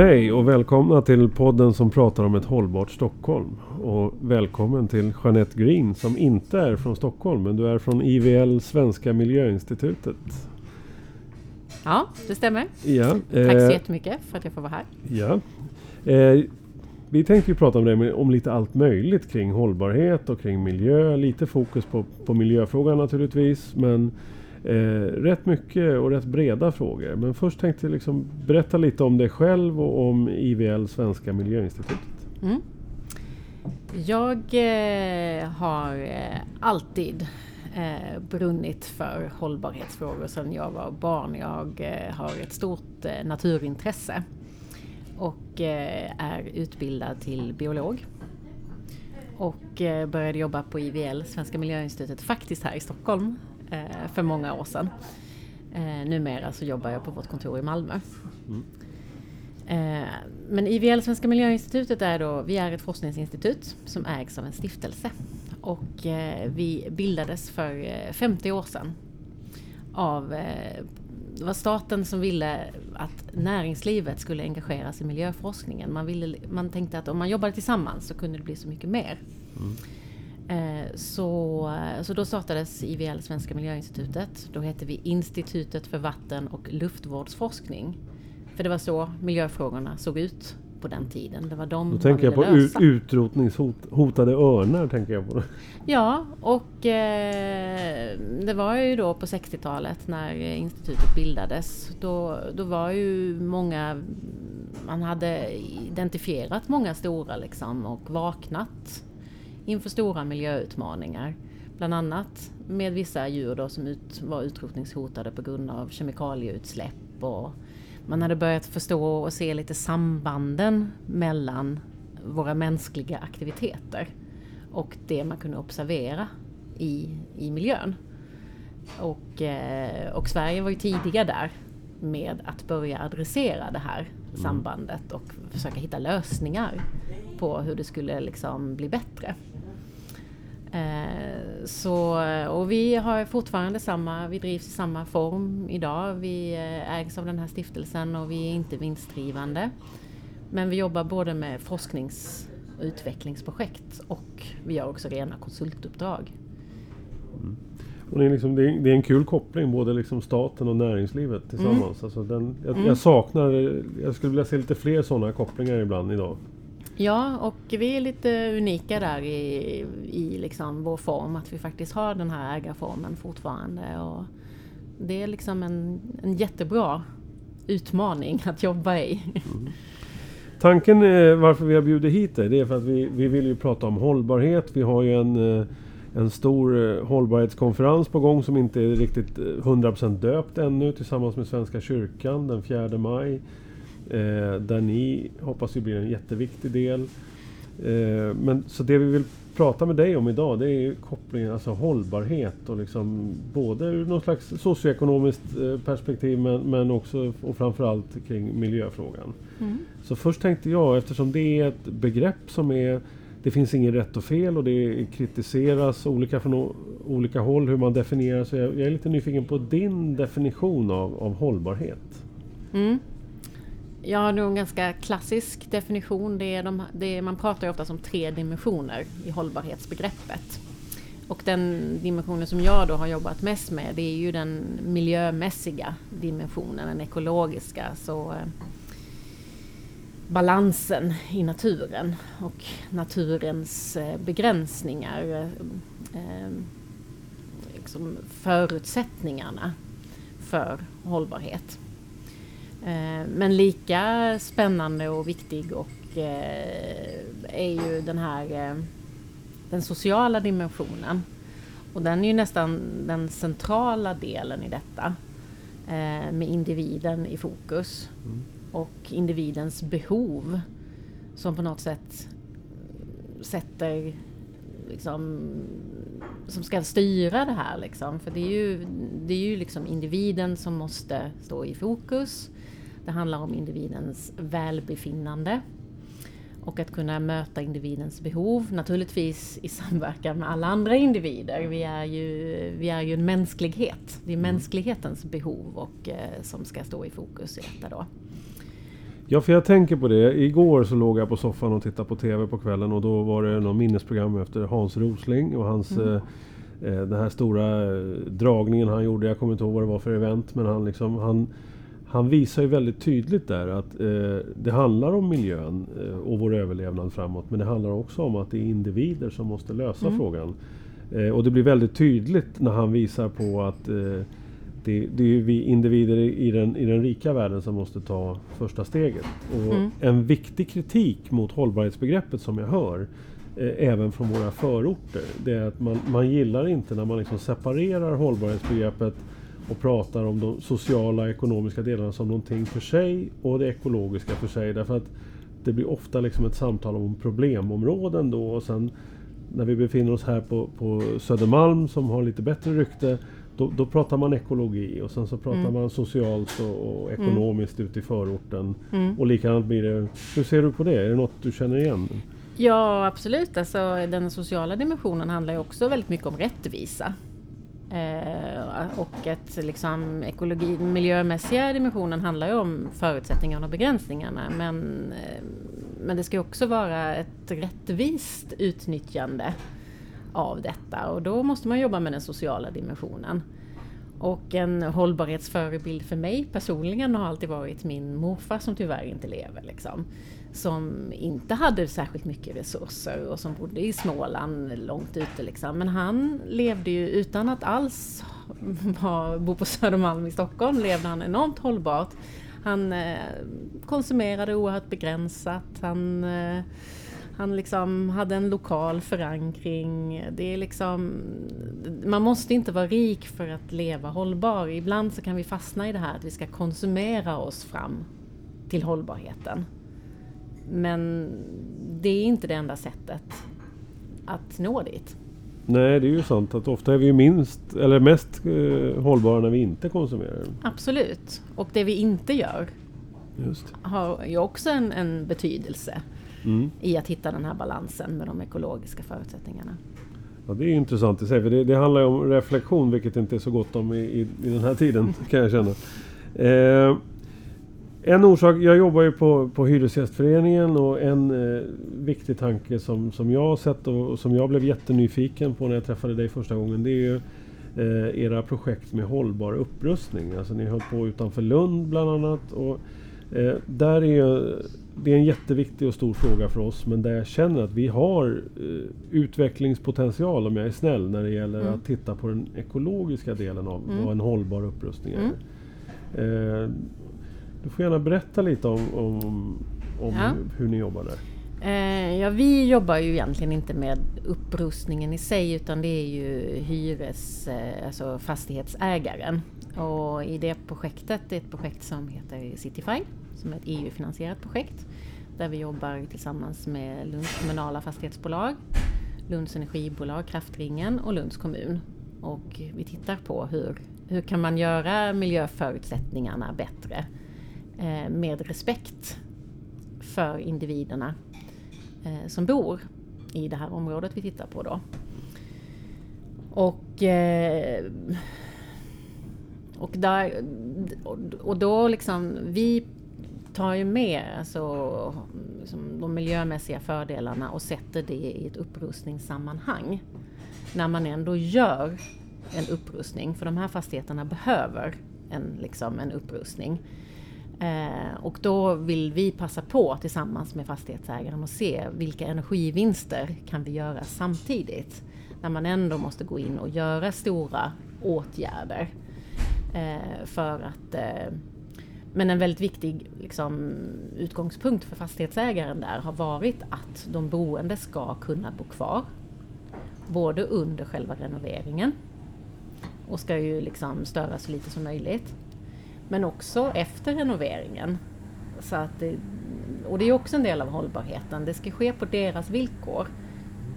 Hej och välkomna till podden som pratar om ett hållbart Stockholm. Och välkommen till Jeanette Green som inte är från Stockholm men du är från IVL Svenska Miljöinstitutet. Ja, det stämmer. Ja, Tack så eh, jättemycket för att jag får vara här. Ja. Eh, vi tänkte ju prata om det om lite allt möjligt kring hållbarhet och kring miljö. Lite fokus på, på miljöfrågan naturligtvis. Men eh, rätt mycket och rätt breda frågor. Men först tänkte jag liksom berätta lite om dig själv och om IVL Svenska Miljöinstitutet. Mm. Jag eh, har eh, alltid eh, brunnit för hållbarhetsfrågor sedan jag var barn. Jag eh, har ett stort eh, naturintresse och eh, är utbildad till biolog. Och eh, började jobba på IVL, Svenska Miljöinstitutet, faktiskt här i Stockholm för många år sedan. Eh, numera så jobbar jag på vårt kontor i Malmö. Eh, Men IVL, Svenska Miljöinstitutet, är då, vi är ett forskningsinstitut som ägs av en stiftelse. Och eh, vi bildades för eh, 50 år sedan av eh, det var staten som ville att näringslivet skulle engageras i miljöforskningen. Man, ville, man tänkte att om man jobbade tillsammans så kunde det bli så mycket mer. Eh, Så, så då startades IVL, Svenska Miljöinstitutet. Då hette vi Institutet för vatten och luftvårdsforskning. För det var så miljöfrågorna såg ut på den tiden. Det var de Då tänker jag på lösa. utrotningshotade örnar. Tänker jag på. Ja, och eh, det var ju då på 60-talet när institutet bildades. Då, då var ju många, man hade identifierat många stora liksom och vaknat inför stora miljöutmaningar. Bland annat med vissa djur då som ut, var utrotningshotade på grund av kemikalieutsläpp. Och man hade börjat förstå och se lite sambanden mellan våra mänskliga aktiviteter och det man kunde observera i, i miljön. Och, eh, och Sverige var ju tidiga där med att börja adressera det här sambandet och försöka hitta lösningar på hur det skulle liksom bli bättre. Eh, så, och vi har fortfarande samma, vi drivs i samma form idag. Vi eh, ägs av den här stiftelsen och vi är inte vinstdrivande. Men vi jobbar både med forsknings och utvecklingsprojekt och vi gör också rena konsultuppdrag. Och det, är liksom, det, är, det är en kul koppling, både liksom staten och näringslivet tillsammans. Alltså den, jag, Mm. jag saknar, jag skulle vilja se lite fler sådana kopplingar ibland idag. Ja, och vi är lite unika där i, i liksom vår form, att vi faktiskt har den här ägarformen fortfarande. Och det är liksom en, en jättebra utmaning att jobba i. Mm. Tanken eh, varför vi har bjudit hit dig, det är för att vi, vi vill ju prata om hållbarhet. Vi har ju en, eh, en stor eh, hållbarhetskonferens på gång som inte är riktigt 100% döpt ännu tillsammans med Svenska kyrkan den 4 maj. Eh, där ni hoppas ju blir en jätteviktig del. Eh, men så det vi vill prata med dig om idag det är kopplingen, alltså hållbarhet och liksom både ur någon slags socioekonomiskt eh, perspektiv men, men också och framförallt kring miljöfrågan. Så först tänkte jag, eftersom det är ett begrepp som är det finns inget rätt och fel och det kritiseras olika från olika håll hur man definierar. Så jag, jag är lite nyfiken på din definition av, av hållbarhet. Mm. Jag har nog en ganska klassisk definition. Det är de, det är, man pratar ju ofta om tre dimensioner i hållbarhetsbegreppet. Och den dimensionen som jag då har jobbat mest med det är ju den miljömässiga dimensionen, den ekologiska. Så, eh, balansen i naturen och naturens eh, begränsningar. eh, eh Liksom förutsättningarna för hållbarhet. Eh, Men lika spännande och viktig och eh, är ju den här eh, den sociala dimensionen. Och den är ju nästan den centrala delen i detta. Med individen i fokus. Och individens behov som på något sätt sätter liksom, som ska styra det här. Liksom. För det är ju, det är ju liksom individen som måste stå i fokus. Det handlar om individens välbefinnande och att kunna möta individens behov, naturligtvis i samverkan med alla andra individer. Vi är ju, vi är ju en mänsklighet. Det är mänsklighetens behov och, eh, som ska stå i fokus i detta då. Ja, för jag tänker på det. Igår så låg jag på soffan och tittade på TV på kvällen och då var det något minnesprogram efter Hans Rosling och hans mm. eh, eh den här stora eh, dragningen han gjorde. Jag kommer inte ihåg vad det var för event men han liksom han, han visar ju väldigt tydligt där att eh, det handlar om miljön eh, och vår överlevnad framåt. Men det handlar också om att det är individer som måste lösa mm. frågan. Eh, och det blir väldigt tydligt när han visar på att eh, det, det, är vi individer i den, i den rika världen som måste ta första steget. Och mm. En viktig kritik mot hållbarhetsbegreppet som jag hör eh, även från våra förorter. Det är att man, man gillar inte när man liksom separerar hållbarhetsbegreppet och pratar om de sociala och ekonomiska delarna som någonting för sig och det ekologiska för sig. Därför att det blir ofta liksom ett samtal om problemområden då och sen när vi befinner oss här på, på Södermalm som har lite bättre rykte då, då, pratar man ekologi och sen så pratar mm. man socialt och, och mm. ekonomiskt mm. ute i förorten. Mm. Och likadant blir det. Hur ser du på det? Är det något du känner igen? Ja absolut, alltså, den sociala dimensionen handlar ju också väldigt mycket om rättvisa. Eh, och att liksom, ekologi, den miljömässiga dimensionen handlar ju om förutsättningarna och begränsningarna. Men, eh, men det ska också vara ett rättvist utnyttjande av detta och då måste man jobba med den sociala dimensionen. Och en hållbarhetsförebild för mig personligen har alltid varit min morfar som tyvärr inte lever. Liksom. Som inte hade särskilt mycket resurser och som bodde i Småland långt ute. Liksom. Men han levde ju utan att alls bo på Södermalm i Stockholm, levde han enormt hållbart. Han eh, konsumerade oerhört begränsat. Han eh, han liksom hade en lokal förankring. Det är liksom, man måste inte vara rik för att leva hållbar. Ibland så kan vi fastna i det här att vi ska konsumera oss fram till hållbarheten. Men det är inte det enda sättet att nå dit. Nej, det är ju sant att ofta är vi minst eller mest eh, hållbara när vi inte konsumerar. Absolut, och det vi inte gör Just. har ju också en, en betydelse mm. i att hitta den här balansen med de ekologiska förutsättningarna. Ja, det är intressant i sig, för det, det handlar ju om reflektion, vilket inte är så gott om i, i, i den här tiden, kan jag känna. Eh, en orsak, jag jobbar ju på, på Hyresgästföreningen och en eh, viktig tanke som, som jag har sett och, och, som jag blev jättenyfiken på när jag träffade dig första gången, det är ju eh, era projekt med hållbar upprustning. Alltså ni höll på utanför Lund bland annat. Och, eh, där är det är en jätteviktig och stor fråga för oss men där jag känner att vi har eh, utvecklingspotential om jag är snäll när det gäller mm. att titta på den ekologiska delen av mm. vad en hållbar upprustning är. Mm. Du får gärna berätta lite om, om, om ja. hur, ni jobbar där. Eh, ja, vi jobbar ju egentligen inte med upprustningen i sig utan det är ju hyres, eh, alltså fastighetsägaren. Och i det projektet, det är ett projekt som heter Cityfy som är ett EU-finansierat projekt där vi jobbar tillsammans med Lunds kommunala fastighetsbolag, Lunds energibolag, Kraftringen och Lunds kommun. Och vi tittar på hur, hur kan man göra miljöförutsättningarna bättre Eh, med respekt för individerna eh, som bor i det här området vi tittar på då. Och, eh, och, där, och då liksom, vi tar ju med alltså, liksom, de miljömässiga fördelarna och sätter det i ett upprustningssammanhang. När man ändå gör en upprustning, för de här fastigheterna behöver en, liksom, en upprustning. Eh, och då vill vi passa på tillsammans med fastighetsägaren och se vilka energivinster kan vi göra samtidigt. När man ändå måste gå in och göra stora åtgärder eh, för att eh, men en väldigt viktig liksom, utgångspunkt för fastighetsägaren där har varit att de boende ska kunna bo kvar. Både under själva renoveringen och ska ju liksom störa så lite som möjligt. Men också efter renoveringen. Så att det, och det är också en del av hållbarheten. Det ska ske på deras villkor.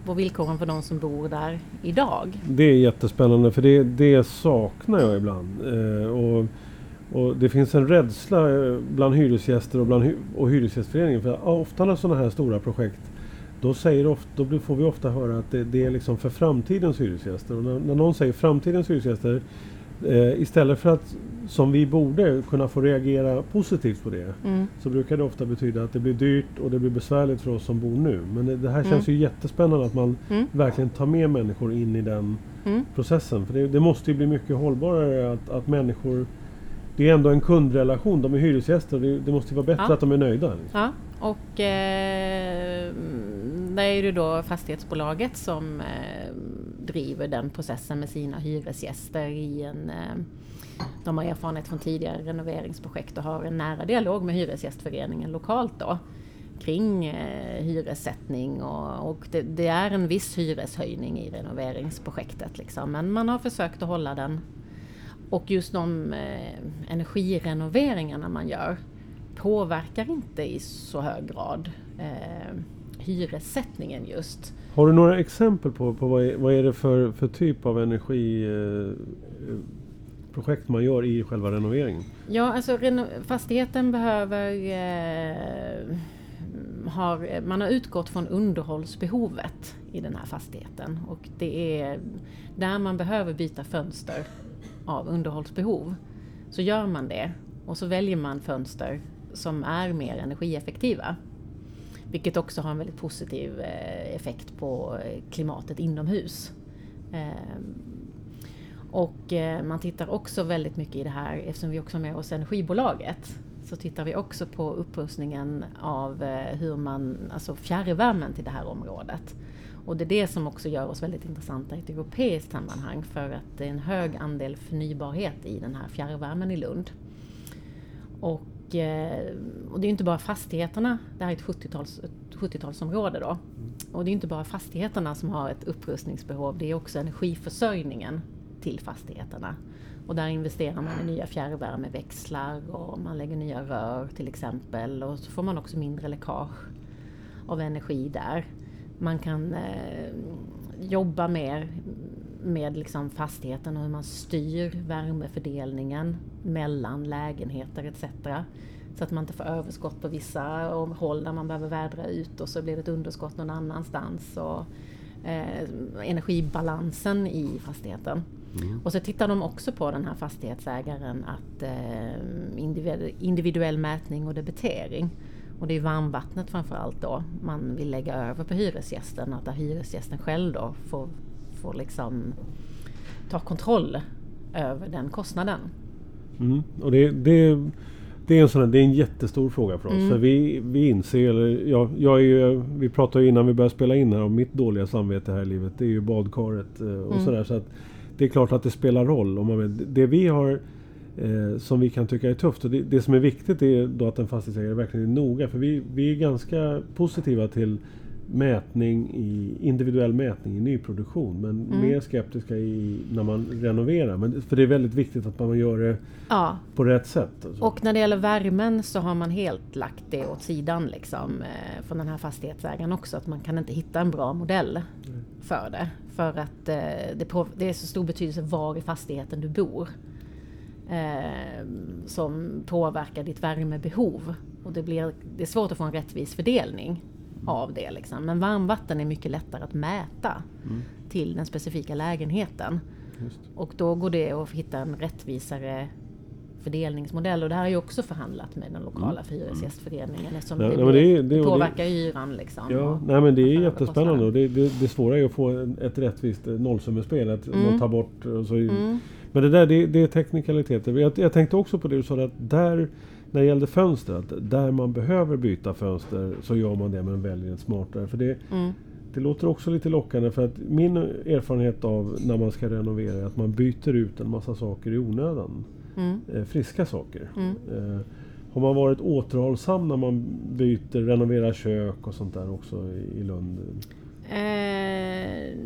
På villkoren för de som bor där idag. Det är jättespännande för det, det saknar jag ibland. Eh, och och det finns en rädsla eh, bland hyresgäster och, bland hy och Hyresgästföreningen. För ofta när sådana här stora projekt då, säger ofta, då får vi ofta höra att det, det är liksom för framtidens hyresgäster. Och när, när någon säger framtidens hyresgäster Eh, istället för att, som vi borde, kunna få reagera positivt på det. Mm. Så brukar det ofta betyda att det blir dyrt och det blir besvärligt för oss som bor nu. Men det, det här känns Mm. ju jättespännande att man Mm. verkligen tar med människor in i den Mm. processen. För det, det måste ju bli mycket hållbarare att, att människor... Det är ändå en kundrelation, de är hyresgäster och det, det måste ju vara bättre Ja. att de är nöjda. liksom. Ja, och eh, det är ju då fastighetsbolaget som eh, driver den processen med sina hyresgäster i en eh, de har erfarenhet från tidigare renoveringsprojekt och har en nära dialog med Hyresgästföreningen lokalt då kring eh, hyressättning och, och det, det är en viss hyreshöjning i renoveringsprojektet liksom. Men man har försökt att hålla den och just de eh, energirenoveringarna man gör påverkar inte i så hög grad eh, hyressättningen just. Har du några exempel på, på vad, är, vad är det för, för typ av energi eh, projekt man gör i själva renoveringen? Ja, alltså fastigheten behöver... Eh, har, man har utgått från underhållsbehovet i den här fastigheten och det är där man behöver byta fönster av underhållsbehov. Så gör man det och så väljer man fönster som är mer energieffektiva. Vilket också har en väldigt positiv eh, effekt på eh, klimatet inomhus. Ehm, och eh, man tittar också väldigt mycket i det här, eftersom vi också har med oss energibolaget, så tittar vi också på upprustningen av eh, hur man, alltså fjärrvärmen till det här området. Och det är det som också gör oss väldigt intressanta i ett europeiskt sammanhang för att det är en hög andel förnybarhet i den här fjärrvärmen i Lund. Och, eh, och det är inte bara fastigheterna, det här är ett 70-tals, ett 70-talsområde då. Och det är inte bara fastigheterna som har ett upprustningsbehov, det är också energiförsörjningen till fastigheterna. Och där investerar man i nya fjärrvärmeväxlar och man lägger nya rör till exempel och så får man också mindre läckage av energi där. Man kan eh, jobba mer med liksom fastigheten och hur man styr värmefördelningen mellan lägenheter etc. Så att man inte får överskott på vissa håll där man behöver vädra ut och så blir det ett underskott någon annanstans. Och, eh, energibalansen i fastigheten. Och så tittar de också på den här fastighetsägaren att eh, individ, individuell mätning och debitering. Och det är varmvattnet framförallt då man vill lägga över på hyresgästen. Att hyresgästen själv då får, får liksom ta kontroll över den kostnaden. Mm. Och det, det, det, är en sån här, det är en jättestor fråga för oss. Mm. För vi, vi inser, eller ja, jag är ju, vi pratade ju innan vi började spela in här om mitt dåliga samvete här i livet. Det är ju badkaret eh, och Mm. sådär. Så att det är klart att det spelar roll. Om man vill. Det vi har eh, som vi kan tycka är tufft. Och det, det som är viktigt är då att en fastighetsägare verkligen är noga. För vi, vi är ganska positiva till mätning i individuell mätning i nyproduktion. Men Mm. mer skeptiska i när man renoverar. Men, för det är väldigt viktigt att man gör det Ja, på rätt sätt. alltså. och när det gäller värmen så har man helt lagt det åt sidan liksom, eh, från den här fastighetsägaren också. Att man kan inte hitta en bra modell för det. För att eh, det, det är så stor betydelse var i fastigheten du bor. Eh, som påverkar ditt värmebehov. Och det, blir, det är svårt att få en rättvis fördelning av det. Liksom. Men varmvatten är mycket lättare att mäta Mm. till den specifika lägenheten. Just. Och då går det att hitta en rättvisare fördelningsmodell. Och det här är ju också förhandlat med den lokala hyresgästföreningen eftersom Ja, det, det det- och det- påverkar hyran. Liksom, Ja, nej men det är jättespännande och det, det, svåra är att få ett rättvist eh, nollsummespel. Att Mm. man tar bort och så. Mm. Men det där det är teknikaliteter. Jag, jag tänkte också på det du sa att där när det gällde fönster, att där man behöver byta fönster så gör man det men väljer ett smartare. För det, Mm. det låter också lite lockande för att min erfarenhet av när man ska renovera är att man byter ut en massa saker i onödan. Mm. Eh, friska saker. Mm. Eh, har man varit återhållsam när man byter, renoverar kök och sånt där också i, i Lund? Eh,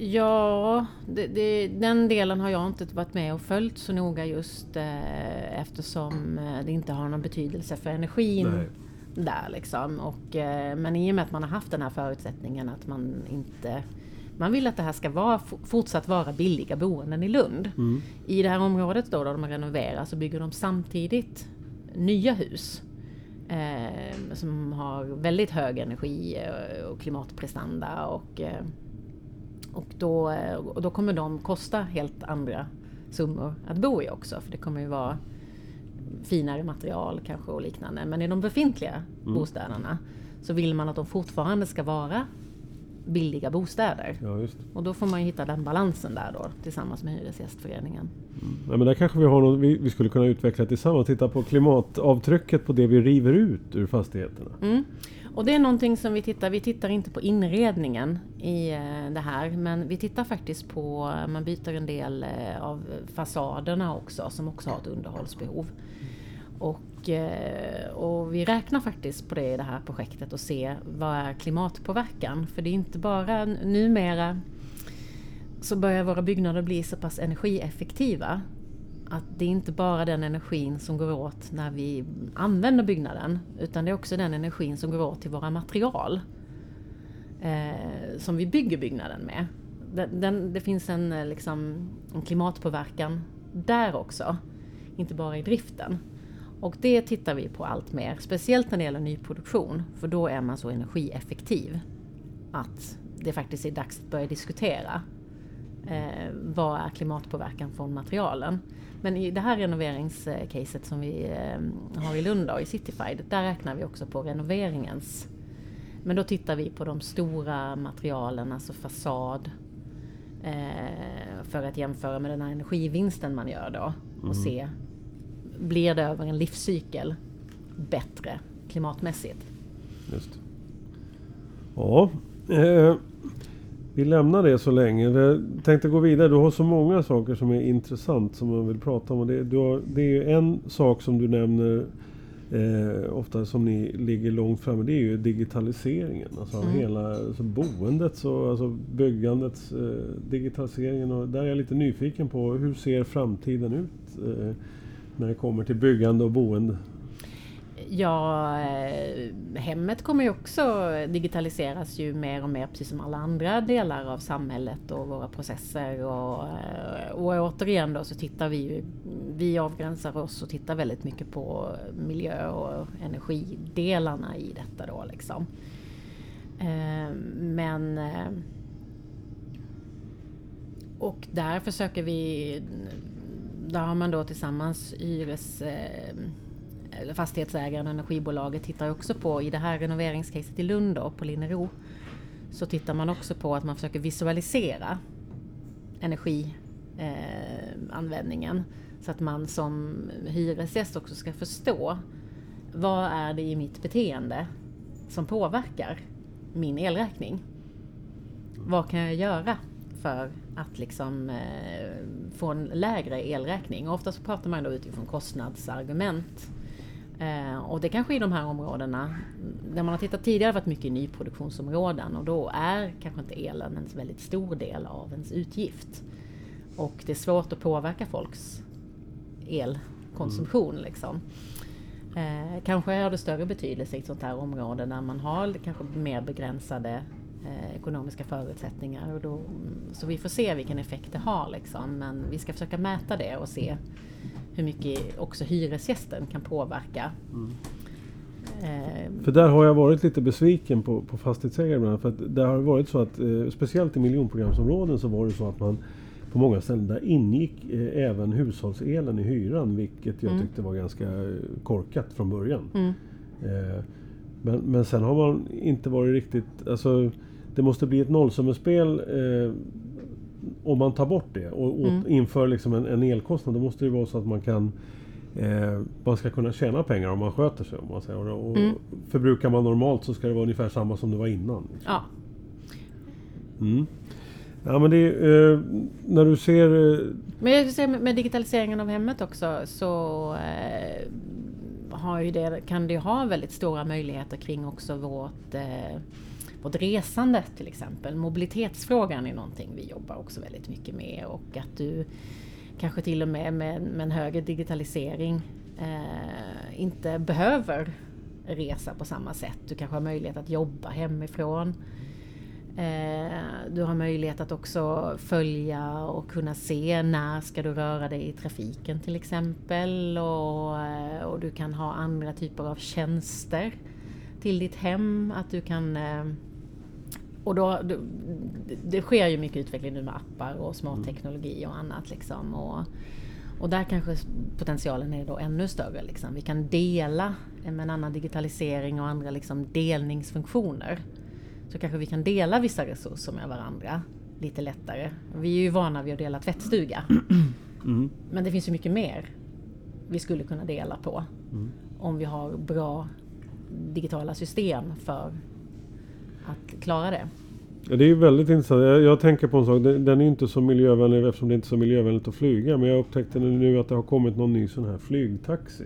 ja, det, det, den delen har jag inte varit med och följt så noga just eh, eftersom eh, det inte har någon betydelse för energin Nej. där liksom. Och, eh, men i och med att man har haft den här förutsättningen att man inte man vill att det här ska vara, fortsatt vara billiga boenden i Lund. Mm. I det här området då, där de renoverar så bygger de samtidigt nya hus. Eh, som har väldigt hög energi eh, och klimatprestanda och, eh, och, då, och då kommer de kosta helt andra summor att bo i också. För det kommer ju vara finare material kanske och liknande. Men i de befintliga mm. bostäderna så vill man att de fortfarande ska vara billiga bostäder. Ja, och då får man hitta den balansen där då tillsammans med Hyresgästföreningen. Mm. Ja, men där kanske vi har något vi, vi, skulle kunna utveckla tillsammans. Titta på klimatavtrycket på det vi river ut ur fastigheterna. Mm. Och det är någonting som vi tittar, vi tittar inte på inredningen i eh, det här men vi tittar faktiskt på, man byter en del eh, av fasaderna också som också har ett underhållsbehov. Och, eh, och vi räknar faktiskt på det i det här projektet och ser vad är klimatpåverkan? För det är inte bara numera så börjar våra byggnader bli så pass energieffektiva att det är inte bara den energin som går åt när vi använder byggnaden utan det är också den energin som går åt till våra material eh, som vi bygger byggnaden med. Den, den, det finns en, eh, liksom, en klimatpåverkan där också, inte bara i driften. Och det tittar vi på allt mer, speciellt när det gäller nyproduktion, för då är man så energieffektiv att det faktiskt är dags att börja diskutera eh, vad är klimatpåverkan från materialen. Men i det här renoveringscaset som vi eh, har i Lund då, i Cityfied, där räknar vi också på renoveringens men då tittar vi på de stora materialen, alltså fasad, eh, för att jämföra med den här energivinsten man gör då och mm. se, blir det över en livscykel bättre klimatmässigt? Just Ja, eh, vi lämnar det så länge. Jag tänkte gå vidare. Du har så många saker som är intressant som man vill prata om. det, har, det är en sak som du nämner eh, ofta som ni ligger långt framme. Det är ju digitaliseringen. Alltså mm. hela alltså boendets och alltså byggandets eh, digitaliseringen. Och där är jag lite nyfiken på hur ser framtiden ut eh, när det kommer till byggande och boende? Ja, eh, hemmet kommer ju också digitaliseras ju mer och mer precis som alla andra delar av samhället och våra processer. Och, eh, och återigen då så tittar vi ju, vi avgränsar oss och tittar väldigt mycket på miljö och energidelarna i detta då liksom. Eh, men och där försöker vi, där har man då tillsammans hyres fastighetsägaren och energibolaget tittar också på, i det här renoveringscaset i Lund då, på Linnero, så tittar man också på att man försöker visualisera energianvändningen. Eh, så att man som hyresgäst också ska förstå vad är det i mitt beteende som påverkar min elräkning? Vad kan jag göra för att liksom eh, få en lägre elräkning? Och ofta så pratar man då utifrån kostnadsargument. Eh, och det kanske i de här områdena, där man har tittat tidigare varit mycket i nyproduktionsområden och då är kanske inte elen en väldigt stor del av ens utgift. Och det är svårt att påverka folks elkonsumtion. Mm. Liksom. Eh, kanske har det större betydelse i ett sånt här område där man har kanske mer begränsade eh, ekonomiska förutsättningar. Och då, så vi får se vilken effekt det har. Liksom. Men vi ska försöka mäta det och se hur mycket också hyresgästen kan påverka. Mm. För där har jag varit lite besviken på, på fastighetsägare ibland. För att det har varit så att, eh, speciellt i miljonprogramsområden så var det så att man på många ställen där ingick eh, även hushållselen i hyran. Vilket jag mm. tyckte var ganska korkat från början. Mm. Eh, men, men sen har man inte varit riktigt... Alltså, det måste bli ett nollsummespel eh, om man tar bort det och, och mm. inför liksom en, en, elkostnad. Då måste det vara så att man kan eh, man ska kunna tjäna pengar om man sköter sig. Om man säger. Och, mm. Förbrukar man normalt så ska det vara ungefär samma som det var innan. Ja. Mm. Ja men det eh, när du ser... Eh, men jag ser med digitaliseringen av hemmet också så eh, har ju det, kan det ha väldigt stora möjligheter kring också vårt eh, vårt resande till exempel. Mobilitetsfrågan är någonting vi jobbar också väldigt mycket med och att du kanske till och med med, med en högre digitalisering eh, inte behöver resa på samma sätt. Du kanske har möjlighet att jobba hemifrån. Eh, du har möjlighet att också följa och kunna se när ska du röra dig i trafiken till exempel. Och, eh, och du kan ha andra typer av tjänster till ditt hem. Att du kan eh, och då, det, sker ju mycket utveckling nu med appar och smart teknologi och annat. Liksom. Och, och där kanske potentialen är då ännu större. Liksom. Vi kan dela med en annan digitalisering och andra liksom delningsfunktioner. Så kanske vi kan dela vissa resurser med varandra lite lättare. Vi är ju vana vid att dela tvättstuga. Mm. Men det finns ju mycket mer vi skulle kunna dela på. Mm. Om vi har bra digitala system för att klara det. Ja, det är väldigt intressant. Jag, jag, tänker på en sak. Den, den är inte så miljövänlig eftersom det inte är så miljövänligt att flyga. Men jag upptäckte nu att det har kommit någon ny sån här flygtaxi.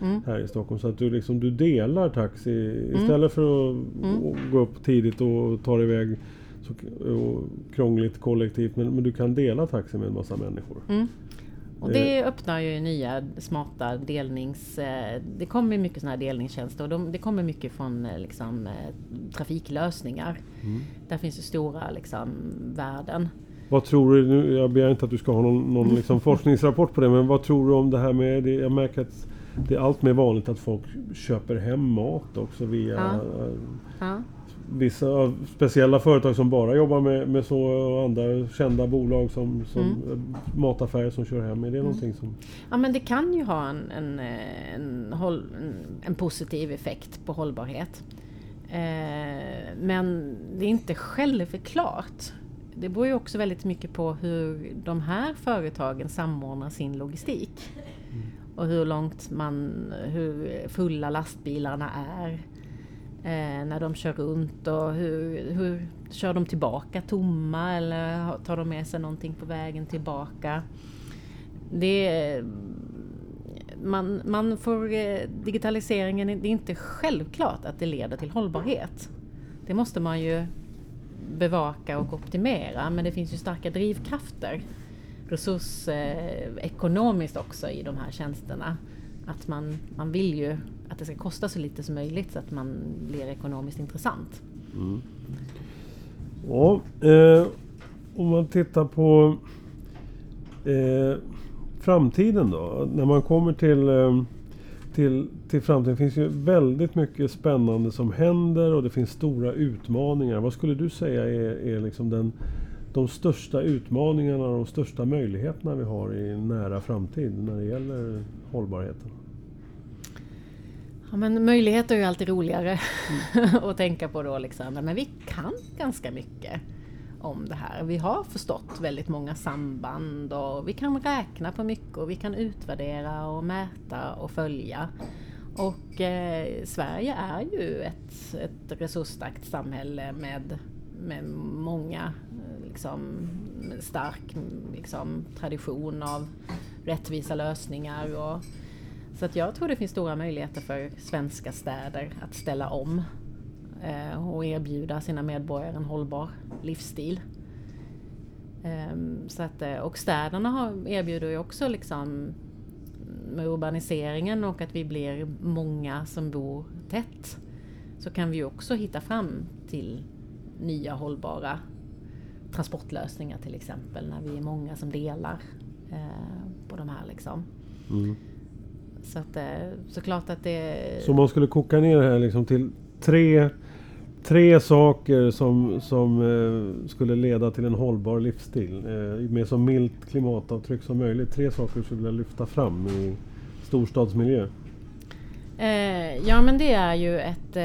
Mm. Här i Stockholm. Så att du, liksom, du delar taxi. Mm. Istället för att mm. gå upp tidigt och ta dig iväg så, och krångligt kollektivt. Men, men, du kan dela taxi med en massa människor. Och det eh. öppnar ju nya smarta delnings... Eh, det kommer mycket sådana här delningstjänster och de, det kommer mycket från eh, liksom, trafiklösningar. Mm. Där finns det stora liksom, värden. Vad tror du, nu, jag begär inte att du ska ha någon, någon liksom forskningsrapport på det, men vad tror du om det här med, det, jag märker att det är allt mer vanligt att folk köper hem mat också via ja. Ja vissa speciella företag som bara jobbar med, med så och andra kända bolag som, som mm. mataffärer som kör hem. Är det mm. någonting som... Ja men det kan ju ha en, en, en, en, en positiv effekt på hållbarhet. Eh, men det är inte självklart. Det beror ju också väldigt mycket på hur de här företagen samordnar sin logistik. Mm. Och hur långt man, hur fulla lastbilarna är Eh, när de kör runt och hur, hur kör de tillbaka tomma eller tar de med sig någonting på vägen tillbaka? Det man, man får, eh, digitaliseringen, det är inte självklart att det leder till hållbarhet. Det måste man ju bevaka och optimera men det finns ju starka drivkrafter resursekonomiskt också i de här tjänsterna. Att man, man vill ju att det ska kosta så lite som möjligt så att man blir ekonomiskt intressant. Mm. Ja, eh, om man tittar på eh, framtiden då. När man kommer till, eh, till, till framtiden finns ju väldigt mycket spännande som händer och det finns stora utmaningar. Vad skulle du säga är, är liksom den, de största utmaningarna och de största möjligheterna vi har i nära framtid när det gäller hållbarheten? Ja, men möjligheter är ju alltid roligare mm. att tänka på då. Liksom. Men vi kan ganska mycket om det här. Vi har förstått väldigt många samband och vi kan räkna på mycket och vi kan utvärdera och mäta och följa. Och eh, Sverige är ju ett, ett resursstarkt samhälle med, med många liksom, stark liksom, tradition av rättvisa lösningar. Och, så att jag tror det finns stora möjligheter för svenska städer att ställa om eh, och erbjuda sina medborgare en hållbar livsstil. Ehm, så att, eh, och städerna har, erbjuder ju också liksom med urbaniseringen och att vi blir många som bor tätt så kan vi också hitta fram till nya hållbara transportlösningar till exempel när vi är många som delar eh, på de här. Liksom. Mm. Så att, eh, såklart att det... Så man skulle koka ner det här liksom till tre, tre saker som, som eh, skulle leda till en hållbar livsstil. Eh, med så milt klimatavtryck som möjligt. Tre saker skulle vilja lyfta fram i storstadsmiljö. Ja men det är ju ett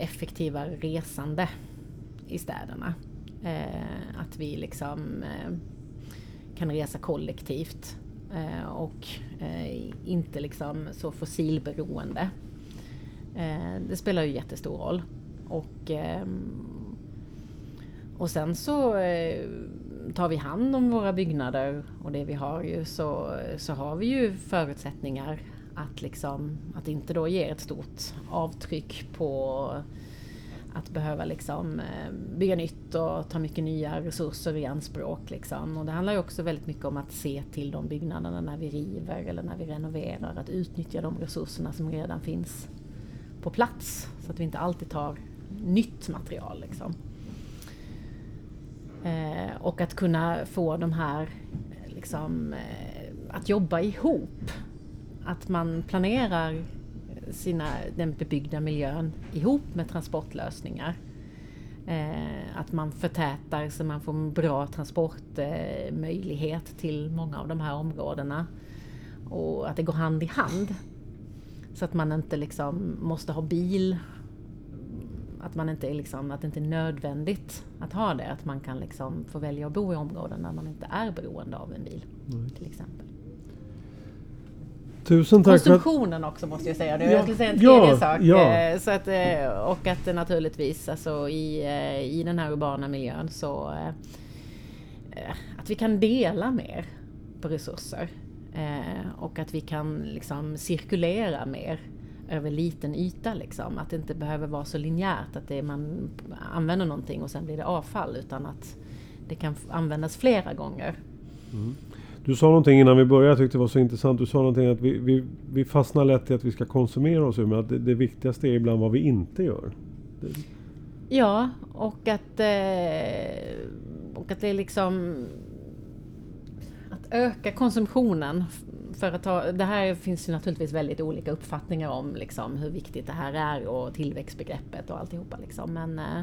effektivare resande i städerna. Att vi liksom kan resa kollektivt och Eh, inte liksom så fossilberoende. Eh, det spelar ju jättestor roll. Och, eh, och sen så tar vi hand om våra byggnader och det vi har ju så, så har vi ju förutsättningar att, liksom, att inte då ge ett stort avtryck på att behöva liksom eh, bygga nytt och ta mycket nya resurser i anspråk. Liksom. Och det handlar ju också väldigt mycket om att se till de byggnaderna när vi river eller när vi renoverar. Att utnyttja de resurserna som redan finns på plats. Så att vi inte alltid tar nytt material. Liksom. Eh, och att kunna få de här liksom, eh, att jobba ihop. Att man planerar sina, den bebyggda miljön ihop med transportlösningar. Eh, att man förtätar så man får en bra transportmöjlighet eh, till många av de här områdena. Och att det går hand i hand. Så att man inte liksom måste ha bil. Att, man inte liksom, att det inte är nödvändigt att ha det. Att man kan liksom få välja att bo i områden där man inte är beroende av en bil. Mm. Till exempel. Tusen tack Konsumtionen också måste jag säga. Ja. Jag skulle säga en tredje ja, sak. Ja. Eh, så att, eh, och att det naturligtvis alltså, i, eh, i den här urbana miljön så att vi kan dela mer på resurser. Och att vi kan liksom cirkulera mer över liten yta. Liksom. Att det inte behöver vara så linjärt att det man använder någonting och sen blir det avfall utan att det kan användas flera gånger. Mm. Du sa någonting innan vi började, jag tyckte det var så intressant. Du sa någonting att vi, vi, vi fastnar lätt i att vi ska konsumera oss ur, men att det, det viktigaste är ibland vad vi inte gör. Det... Ja, och att, eh, och att det är liksom att öka konsumtionen. För att ta, det här finns ju naturligtvis väldigt olika uppfattningar om liksom, hur viktigt det här är och tillväxtbegreppet och alltihopa. Liksom. Men, eh,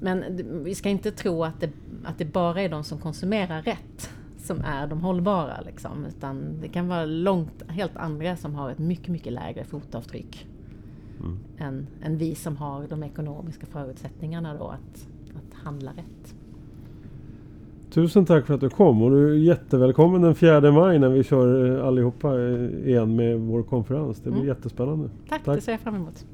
men vi ska inte tro att det, att det bara är de som konsumerar rätt som är de hållbara. Liksom, utan det kan vara långt, helt andra som har ett mycket, mycket lägre fotavtryck mm. än, än vi som har de ekonomiska förutsättningarna då att, att handla rätt. Tusen tack för att du kom och du är jättevälkommen den 4 maj när vi kör allihopa igen med vår konferens. Det blir mm. jättespännande. Tack, tack, det ser jag fram emot.